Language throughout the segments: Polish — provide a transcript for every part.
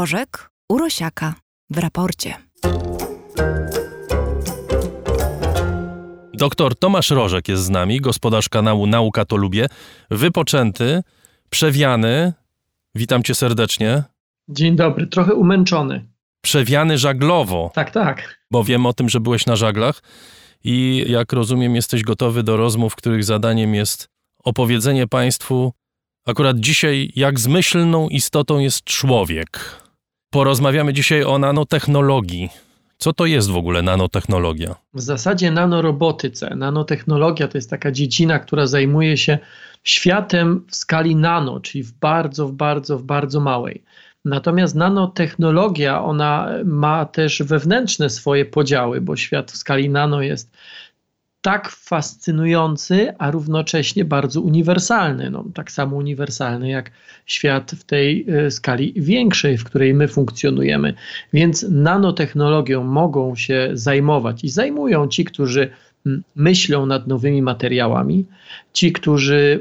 Rożek Urosiaka w raporcie. Doktor Tomasz Rożek jest z nami, gospodarz kanału Nauka to Lubię, wypoczęty, przewiany. Witam cię serdecznie. Dzień dobry, trochę umęczony. Przewiany żaglowo. Tak, tak. Bo wiem o tym, że byłeś na żaglach i jak rozumiem, jesteś gotowy do rozmów, których zadaniem jest opowiedzenie Państwu akurat dzisiaj, jak zmyślną istotą jest człowiek. Porozmawiamy dzisiaj o nanotechnologii. Co to jest w ogóle nanotechnologia? W zasadzie nanorobotyce. Nanotechnologia to jest taka dziedzina, która zajmuje się światem w skali nano, czyli w bardzo, w bardzo, w bardzo małej. Natomiast nanotechnologia, ona ma też wewnętrzne swoje podziały, bo świat w skali nano jest tak fascynujący, a równocześnie bardzo uniwersalny. No, tak samo uniwersalny jak świat w tej e, skali większej, w której my funkcjonujemy. Więc nanotechnologią mogą się zajmować i zajmują ci, którzy myślą nad nowymi materiałami, ci, którzy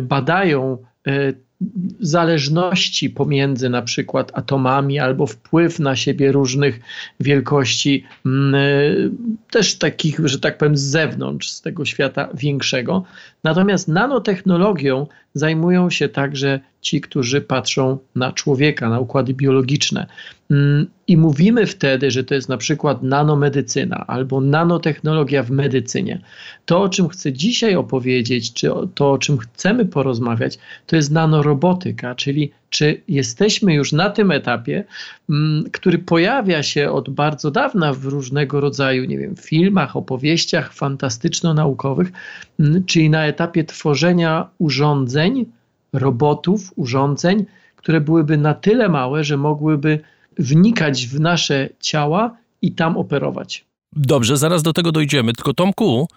badają e, zależności pomiędzy na przykład atomami albo wpływ na siebie różnych wielkości, też takich, że tak powiem, z zewnątrz, z tego świata większego. Natomiast nanotechnologią zajmują się także ci, którzy patrzą na człowieka, na układy biologiczne. Mm, I mówimy wtedy, że to jest na przykład nanomedycyna albo nanotechnologia w medycynie. To, o czym chcę dzisiaj opowiedzieć, czy to, o czym chcemy porozmawiać, to jest nanorobotyka, czyli czy jesteśmy już na tym etapie, mm, który pojawia się od bardzo dawna w różnego rodzaju, nie wiem, filmach, opowieściach fantastyczno-naukowych, mm, czyli na etapie tworzenia urządzeń, robotów, urządzeń, które byłyby na tyle małe, że mogłyby wnikać w nasze ciała i tam operować. Dobrze, zaraz do tego dojdziemy. Tylko Tomku,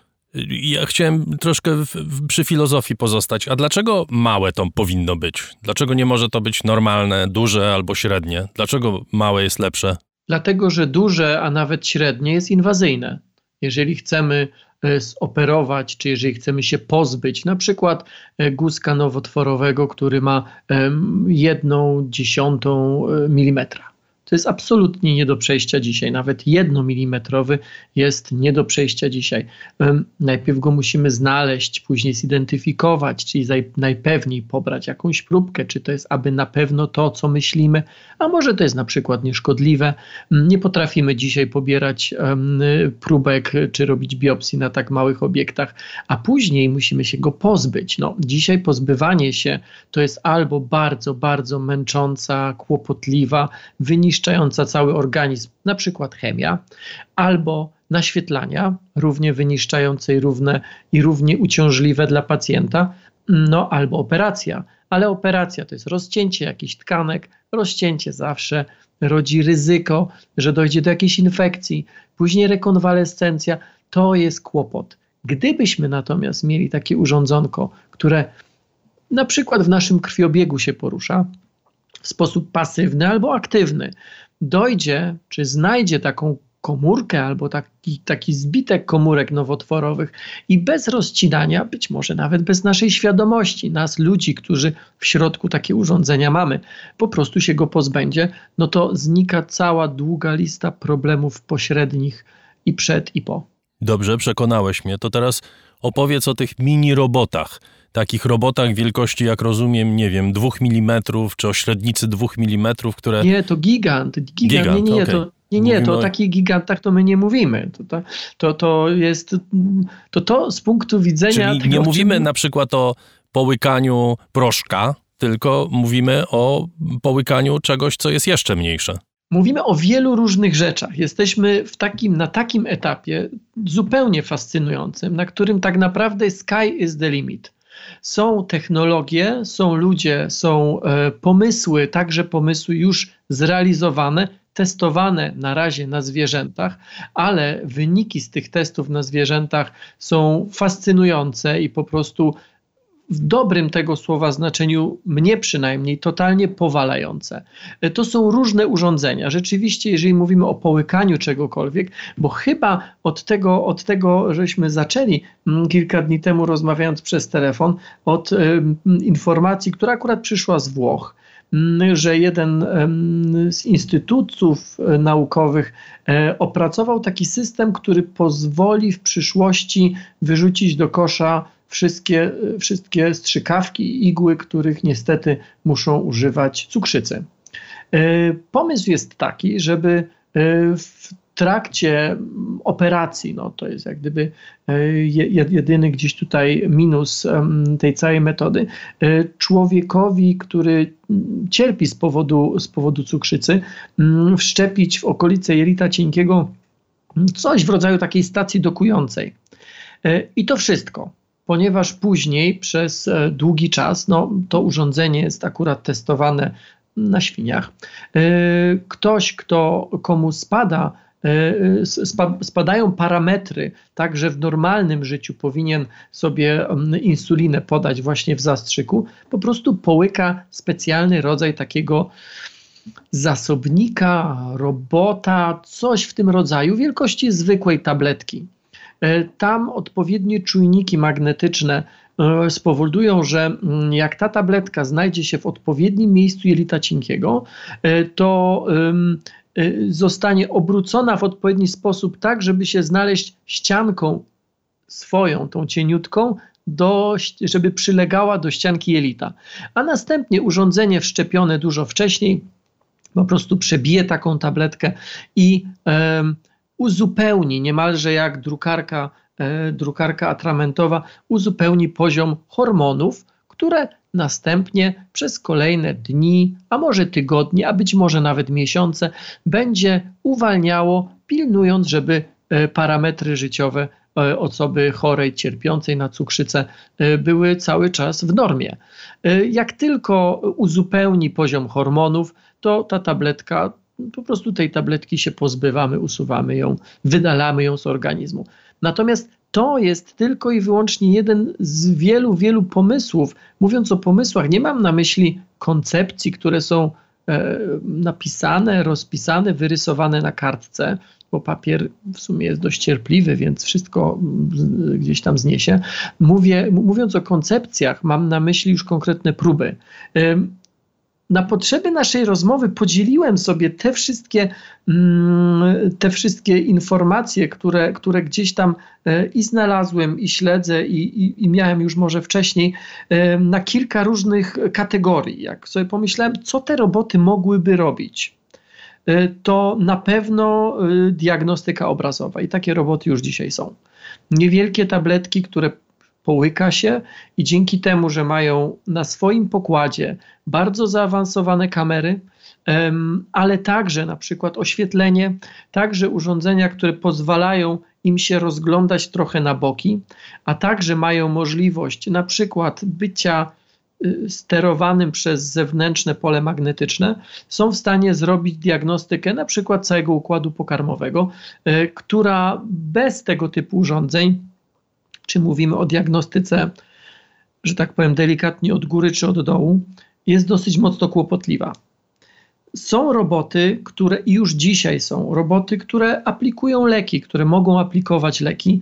ja chciałem troszkę w, w, przy filozofii pozostać. A dlaczego małe to powinno być? Dlaczego nie może to być normalne, duże albo średnie? Dlaczego małe jest lepsze? Dlatego, że duże, a nawet średnie jest inwazyjne. Jeżeli chcemy e, zoperować, czy jeżeli chcemy się pozbyć, na przykład e, guzka nowotworowego, który ma jedną dziesiątą e, milimetra to jest absolutnie nie do przejścia dzisiaj. Nawet jednomilimetrowy jest nie do przejścia dzisiaj. Najpierw go musimy znaleźć, później zidentyfikować, czyli najpewniej pobrać jakąś próbkę, czy to jest aby na pewno to, co myślimy, a może to jest na przykład nieszkodliwe. Nie potrafimy dzisiaj pobierać próbek, czy robić biopsji na tak małych obiektach, a później musimy się go pozbyć. No, dzisiaj pozbywanie się to jest albo bardzo, bardzo męcząca, kłopotliwa, wyniszczająca, wyniszczająca cały organizm, na przykład chemia, albo naświetlania, równie wyniszczające i, równe, i równie uciążliwe dla pacjenta, no albo operacja. Ale operacja to jest rozcięcie jakichś tkanek, rozcięcie zawsze rodzi ryzyko, że dojdzie do jakiejś infekcji, później rekonwalescencja, to jest kłopot. Gdybyśmy natomiast mieli takie urządzonko, które na przykład w naszym krwiobiegu się porusza, w sposób pasywny albo aktywny, dojdzie czy znajdzie taką komórkę albo taki, taki zbitek komórek nowotworowych i bez rozcinania, być może nawet bez naszej świadomości, nas ludzi, którzy w środku takie urządzenia mamy, po prostu się go pozbędzie, no to znika cała długa lista problemów pośrednich i przed i po. Dobrze, przekonałeś mnie. To teraz opowiedz o tych mini robotach takich robotach wielkości, jak rozumiem, nie wiem, dwóch milimetrów, czy o średnicy dwóch milimetrów, które... Nie, to gigant. Gigant, gigant nie, nie, okay. to... Nie, nie, to o takich gigantach to my nie mówimy. To, to, to jest to, to z punktu widzenia. Czyli tego, nie mówimy czym... na przykład o połykaniu proszka, tylko mówimy o połykaniu czegoś, co jest jeszcze mniejsze. Mówimy o wielu różnych rzeczach. Jesteśmy w takim, na takim etapie zupełnie fascynującym, na którym tak naprawdę sky is the limit. Są technologie, są ludzie, są e, pomysły, także pomysły już zrealizowane, testowane na razie na zwierzętach, ale wyniki z tych testów na zwierzętach są fascynujące i po prostu w dobrym tego słowa znaczeniu, mnie przynajmniej, totalnie powalające. To są różne urządzenia. Rzeczywiście, jeżeli mówimy o połykaniu czegokolwiek, bo chyba od tego, od tego żeśmy zaczęli mm, kilka dni temu rozmawiając przez telefon, od informacji, która akurat przyszła z Włoch mm, że jeden z instytutów e, naukowych e, opracował taki system, który pozwoli w przyszłości wyrzucić do kosza wszystkie, wszystkie strzykawki igły, których niestety muszą używać cukrzycy. Pomysł jest taki, żeby w trakcie operacji, no to jest jak gdyby e, jedyny gdzieś tutaj minus tej całej metody, e, człowiekowi, który cierpi z powodu, z powodu cukrzycy, wszczepić w okolice jelita cienkiego coś w rodzaju takiej stacji dokującej. E, I to wszystko ponieważ później przez długi czas, no to urządzenie jest akurat testowane na świniach. Ktoś, kto komu spada E, spadają parametry, tak że w normalnym życiu powinien sobie insulinę podać właśnie w zastrzyku, po prostu połyka specjalny rodzaj takiego zasobnika, robota, coś w tym rodzaju, wielkości zwykłej tabletki. E, tam odpowiednie czujniki magnetyczne e, spowodują, że mm, jak ta tabletka znajdzie się w odpowiednim miejscu jelita cienkiego, to Y, zostanie obrócona w odpowiedni sposób, tak, żeby się znaleźć ścianką swoją, tą cieniutką, do, żeby przylegała do ścianki jelita. A następnie urządzenie wszczepione dużo wcześniej po prostu przebije taką tabletkę i um, uzupełni, niemalże jak drukarka, e, drukarka atramentowa, uzupełni poziom hormonów, które następnie przez kolejne dni, a może tygodnie, a być może nawet miesiące będzie uwalniało, pilnując, żeby e, parametry życiowe e, osoby chorej, cierpiącej na cukrzycę były cały czas w normie. Jak tylko uzupełni poziom hormonów, to ta tabletka, po prostu tej tabletki się pozbywamy, usuwamy ją, wydalamy ją z organizmu. Natomiast to jest tylko i wyłącznie jeden z wielu, wielu pomysłów. Mówiąc o pomysłach, nie mam na myśli koncepcji, które są e, napisane, rozpisane, wyrysowane na kartce, bo papier w sumie jest dość cierpliwy, więc wszystko gdzieś tam zniesie. Mówię, mówiąc o koncepcjach, mam na myśli już konkretne próby na potrzeby naszej rozmowy podzieliłem sobie te wszystkie, mm, te wszystkie informacje, które, które gdzieś tam e, i znalazłem, i śledzę, i, i, i miałem już może wcześniej, e, na kilka różnych kategorii. Jak sobie pomyślałem, co te roboty mogłyby robić, e, to na pewno diagnostyka obrazowa i takie roboty już dzisiaj są. Niewielkie tabletki, które połyka się i dzięki temu, że mają na swoim pokładzie bardzo zaawansowane kamery, ale także na przykład oświetlenie, także urządzenia, które pozwalają im się rozglądać trochę na boki, a także mają możliwość na przykład bycia y, sterowanym przez zewnętrzne pole magnetyczne, są w stanie zrobić diagnostykę na przykład całego układu pokarmowego, y, która bez tego typu urządzeń czy mówimy o diagnostyce, że tak powiem, delikatnie od góry czy od dołu, jest dosyć mocno kłopotliwa. Są roboty, które już dzisiaj są, roboty, które aplikują leki, które mogą aplikować leki.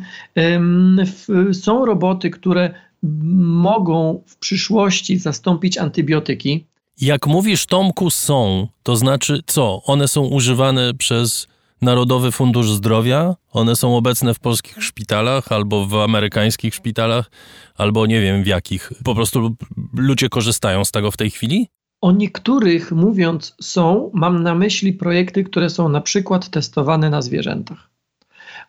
Są roboty, które mogą w przyszłości zastąpić antybiotyki. Jak mówisz, Tomku, są, to znaczy co? One są używane przez Narodowy Fundusz Zdrowia. One są obecne w polskich szpitalach albo w amerykańskich szpitalach, albo nie wiem w jakich. Po prostu ludzie korzystają z tego w tej chwili? O niektórych mówiąc są, mam na myśli projekty, które są na przykład testowane na zwierzętach.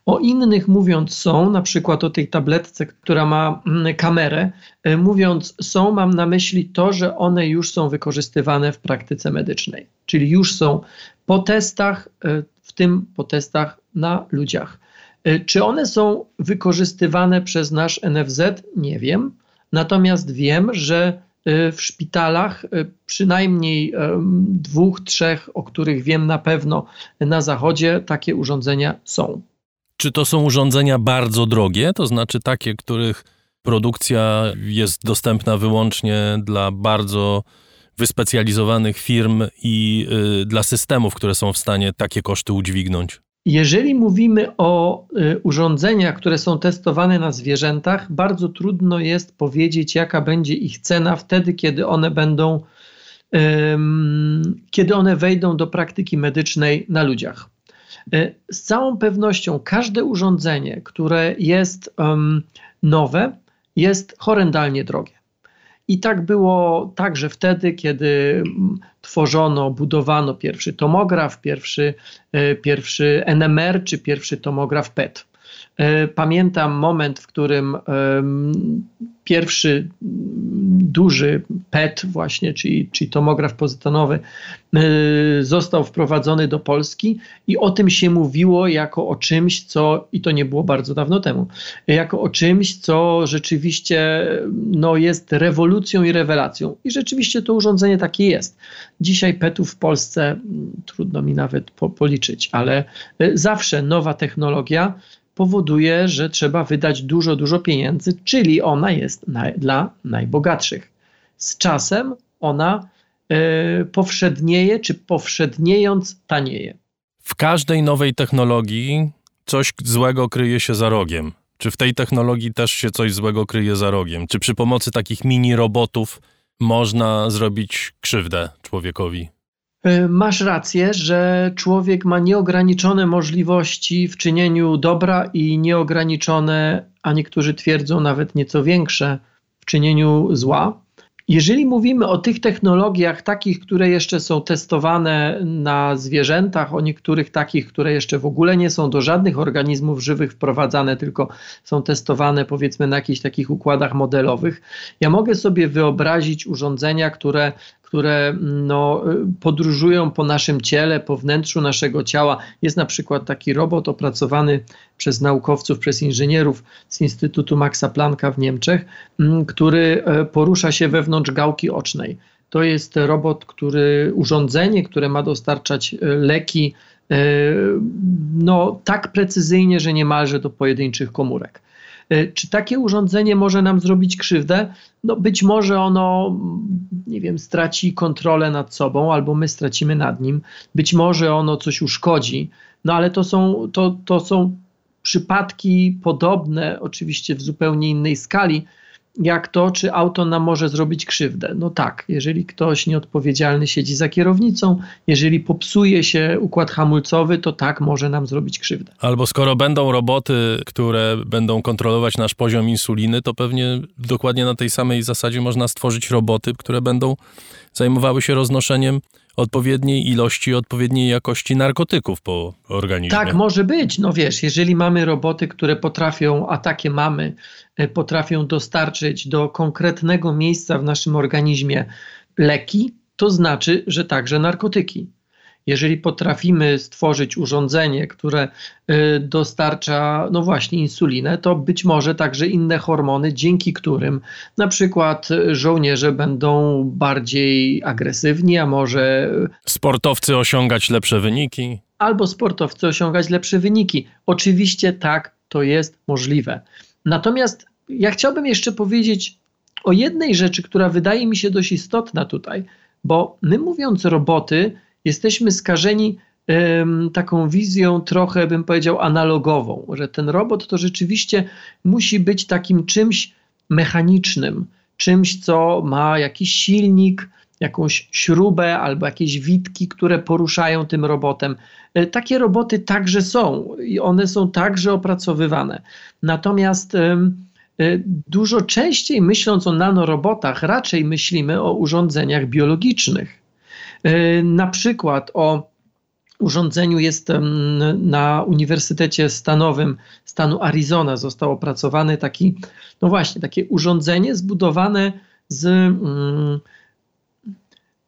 O innych mówiąc są, na przykład o tej tabletce, która ma mm, kamerę, e, mówiąc są, mam na myśli to, że one już są wykorzystywane w praktyce medycznej, czyli już są po testach e, tym po testach na ludziach. E, czy one są wykorzystywane przez nasz NFZ? Nie wiem. Natomiast wiem, że e, w szpitalach, e, przynajmniej dwóch, trzech, o których wiem na pewno na zachodzie, takie urządzenia są. Czy to są urządzenia bardzo drogie, to znaczy takie, których produkcja jest dostępna wyłącznie dla bardzo wyspecjalizowanych firm i y, dla systemów, które są w stanie takie koszty udźwignąć? Jeżeli mówimy o y, urządzeniach, które są testowane na zwierzętach, bardzo trudno jest powiedzieć, jaka będzie ich cena wtedy, kiedy one będą kiedy one wejdą do praktyki medycznej na ludziach. E, z całą pewnością każde urządzenie, które jest nowe, jest horrendalnie drogie. I tak było także wtedy, kiedy tworzono, budowano pierwszy tomograf, pierwszy, e, pierwszy NMR czy pierwszy tomograf PET. E, pamiętam moment, w którym pierwszy duży PET właśnie, czyli, czyli tomograf pozytonowy e, został wprowadzony do Polski i o tym się mówiło jako o czymś, co, i to nie było bardzo dawno temu, jako o czymś, co rzeczywiście no, jest rewolucją i rewelacją. I rzeczywiście to urządzenie takie jest. Dzisiaj PETów w Polsce trudno mi nawet po, policzyć, ale e, zawsze nowa technologia powoduje, że trzeba wydać dużo, dużo pieniędzy, czyli ona jest na, dla najbogatszych. Z czasem ona y, powszednieje, czy powszedniejąc tanieje. W każdej nowej technologii coś złego kryje się za rogiem. Czy w tej technologii też się coś złego kryje za rogiem? Czy przy pomocy takich mini robotów można zrobić krzywdę człowiekowi? E, masz rację, że człowiek ma nieograniczone możliwości w czynieniu dobra i nieograniczone, a niektórzy twierdzą nawet nieco większe, w czynieniu zła. Jeżeli mówimy o tych technologiach, takich, które jeszcze są testowane na zwierzętach, o niektórych takich, które jeszcze w ogóle nie są do żadnych organizmów żywych wprowadzane, tylko są testowane powiedzmy na jakichś takich układach modelowych, ja mogę sobie wyobrazić urządzenia, które które no, podróżują po naszym ciele, po wnętrzu naszego ciała. Jest na przykład taki robot opracowany przez naukowców, przez inżynierów z Instytutu Maxa Plancka w Niemczech, który e, porusza się wewnątrz gałki ocznej. To jest robot, który, urządzenie, które ma dostarczać e, leki e, no, tak precyzyjnie, że niemalże do pojedynczych komórek. E, czy takie urządzenie może nam zrobić krzywdę? No być może ono, nie wiem, straci kontrolę nad sobą, albo my stracimy nad nim. Być może ono coś uszkodzi, no ale to są, to, to są przypadki podobne, oczywiście w zupełnie innej skali, jak to, czy auto nam może zrobić krzywdę. No tak, jeżeli ktoś nieodpowiedzialny siedzi za kierownicą, jeżeli popsuje się układ hamulcowy, to tak może nam zrobić krzywdę. Albo skoro będą roboty, które będą kontrolować nasz poziom insuliny, to pewnie dokładnie na tej samej zasadzie można stworzyć roboty, które będą zajmowały się roznoszeniem odpowiedniej ilości, odpowiedniej jakości narkotyków po organizmie. Tak, może być. No wiesz, jeżeli mamy roboty, które potrafią, a takie mamy, e, potrafią dostarczyć do konkretnego miejsca w naszym organizmie leki, to znaczy, że także narkotyki. Jeżeli potrafimy stworzyć urządzenie, które y, dostarcza, no właśnie, insulinę, to być może także inne hormony, dzięki którym na przykład żołnierze będą bardziej agresywni, a może. Sportowcy osiągać lepsze wyniki. Albo sportowcy osiągać lepsze wyniki. Oczywiście tak, to jest możliwe. Natomiast ja chciałbym jeszcze powiedzieć o jednej rzeczy, która wydaje mi się dość istotna tutaj, bo my mówiąc roboty, jesteśmy skażeni taką wizją trochę, bym powiedział, analogową, że ten robot to rzeczywiście musi być takim czymś mechanicznym, czymś, co ma jakiś silnik, jakąś śrubę albo jakieś witki, które poruszają tym robotem. E, takie roboty także są i one są także opracowywane. Natomiast e, dużo częściej myśląc o nanorobotach, raczej myślimy o urządzeniach biologicznych. E, na przykład o urządzeniu jest na Uniwersytecie Stanowym stanu Arizona. Został opracowany taki, no właśnie, takie urządzenie zbudowane z mm,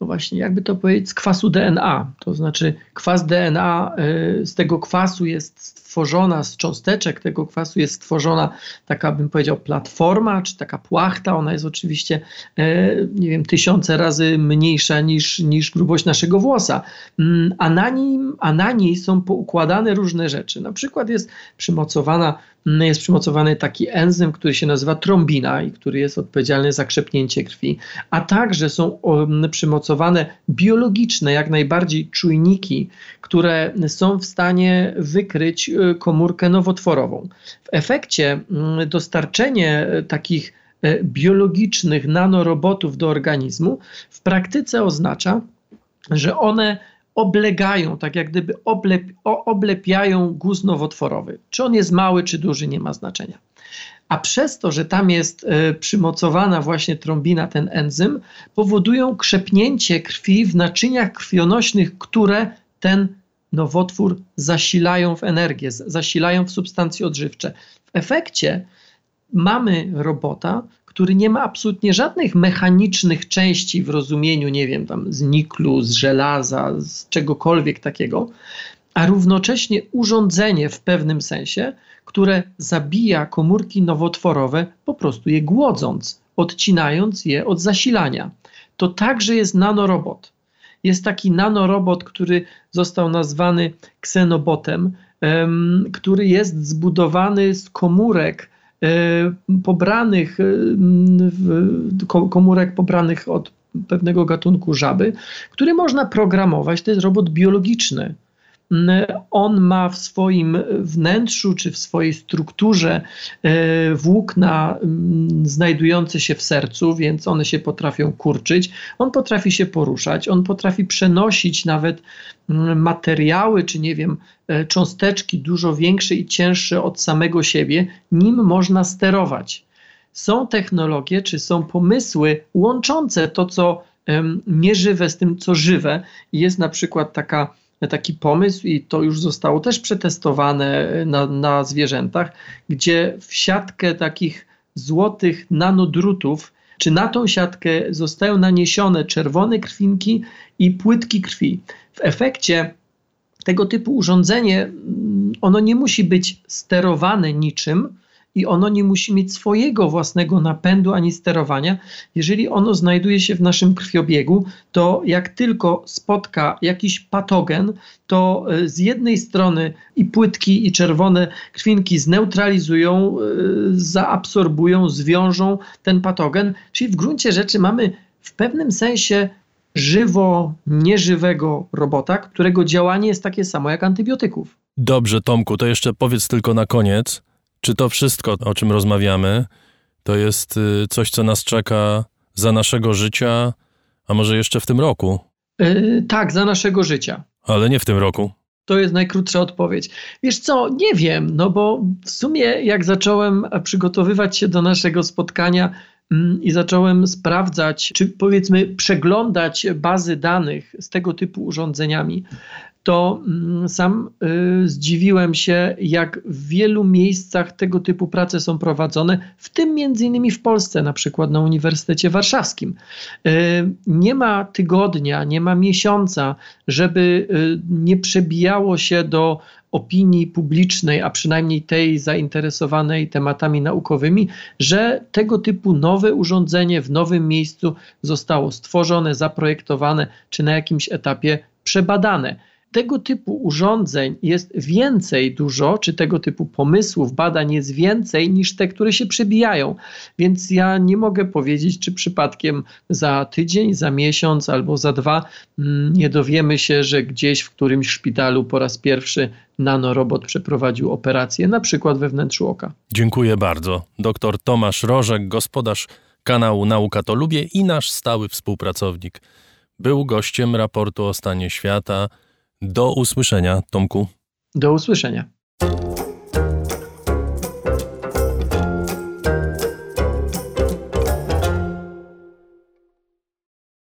no właśnie, jakby to powiedzieć, z kwasu DNA. To znaczy, kwas DNA, y, z tego kwasu jest stworzona, z cząsteczek tego kwasu jest stworzona taka, bym powiedział, platforma, czy taka płachta. Ona jest oczywiście, y, nie wiem, tysiące razy mniejsza niż, niż grubość naszego włosa. Mm, a na, nim, a na niej są poukładane różne rzeczy. Na przykład jest przymocowana jest przymocowany taki enzym, który się nazywa trombina i który jest odpowiedzialny za krzepnięcie krwi, a także są przymocowane biologiczne, jak najbardziej czujniki, które są w stanie wykryć y, komórkę nowotworową. W efekcie mm, dostarczenie takich e, biologicznych nanorobotów do organizmu w praktyce oznacza, że one oblegają, tak jak gdyby oblep, oblepiają guz nowotworowy. Czy on jest mały, czy duży, nie ma znaczenia. A przez to, że tam jest y, przymocowana właśnie trombina, ten enzym, powodują krzepnięcie krwi w naczyniach krwionośnych, które ten nowotwór zasilają w energię, zasilają w substancje odżywcze. W efekcie mamy robota, który nie ma absolutnie żadnych mechanicznych części w rozumieniu, nie wiem, tam z niklu, z żelaza, z czegokolwiek takiego, a równocześnie urządzenie w pewnym sensie, które zabija komórki nowotworowe, po prostu je głodząc, odcinając je od zasilania. To także jest nanorobot. Jest taki nanorobot, który został nazwany ksenobotem, który jest zbudowany z komórek pobranych, e, komórek pobranych od pewnego gatunku żaby, który można programować. To jest robot biologiczny. On ma w swoim wnętrzu czy w swojej strukturze e, włókna znajdujące się w sercu, więc one się potrafią kurczyć. On potrafi się poruszać, on potrafi przenosić nawet materiały, czy nie wiem, e, cząsteczki dużo większe i cięższe od samego siebie, nim można sterować. Są technologie, czy są pomysły łączące to, co nieżywe z tym, co żywe. Jest na przykład taka, taki pomysł, i to już zostało też przetestowane na, na zwierzętach, gdzie w siatkę takich złotych nanodrutów czy na tą siatkę zostają naniesione czerwone krwinki i płytki krwi. W efekcie tego typu urządzenie, mm, ono nie musi być sterowane niczym, i ono nie musi mieć swojego własnego napędu ani sterowania. Jeżeli ono znajduje się w naszym krwiobiegu, to jak tylko spotka jakiś patogen, to e, z jednej strony i płytki, i czerwone krwinki zneutralizują, e, zaabsorbują, zwiążą ten patogen, czyli w gruncie rzeczy mamy w pewnym sensie żywo nieżywego robota, którego działanie jest takie samo jak antybiotyków. Dobrze, Tomku, to jeszcze powiedz tylko na koniec, czy to wszystko, o czym rozmawiamy, to jest y, coś, co nas czeka za naszego życia, a może jeszcze w tym roku? Yy, tak, za naszego życia. Ale nie w tym roku. To jest najkrótsza odpowiedź. Wiesz co, nie wiem, no bo w sumie jak zacząłem przygotowywać się do naszego spotkania mm, i zacząłem sprawdzać, czy powiedzmy przeglądać bazy danych z tego typu urządzeniami, to mm, sam y, zdziwiłem się, jak w wielu miejscach tego typu prace są prowadzone, w tym między innymi w Polsce, na przykład na Uniwersytecie Warszawskim. Y, nie ma tygodnia, nie ma miesiąca, żeby y, nie przebijało się do opinii publicznej, a przynajmniej tej zainteresowanej tematami naukowymi, że tego typu nowe urządzenie w nowym miejscu zostało stworzone, zaprojektowane, czy na jakimś etapie przebadane tego typu urządzeń jest więcej dużo, czy tego typu pomysłów, badań jest więcej niż te, które się przebijają. Więc ja nie mogę powiedzieć, czy przypadkiem za tydzień, za miesiąc albo za dwa mm, nie dowiemy się, że gdzieś w którymś szpitalu po raz pierwszy nanorobot przeprowadził operację, na przykład we wnętrzu oka. Dziękuję bardzo. Dr Tomasz Rożek, gospodarz kanału Nauka to Lubię i nasz stały współpracownik. Był gościem raportu o stanie świata. Do usłyszenia, Tomku. Do usłyszenia.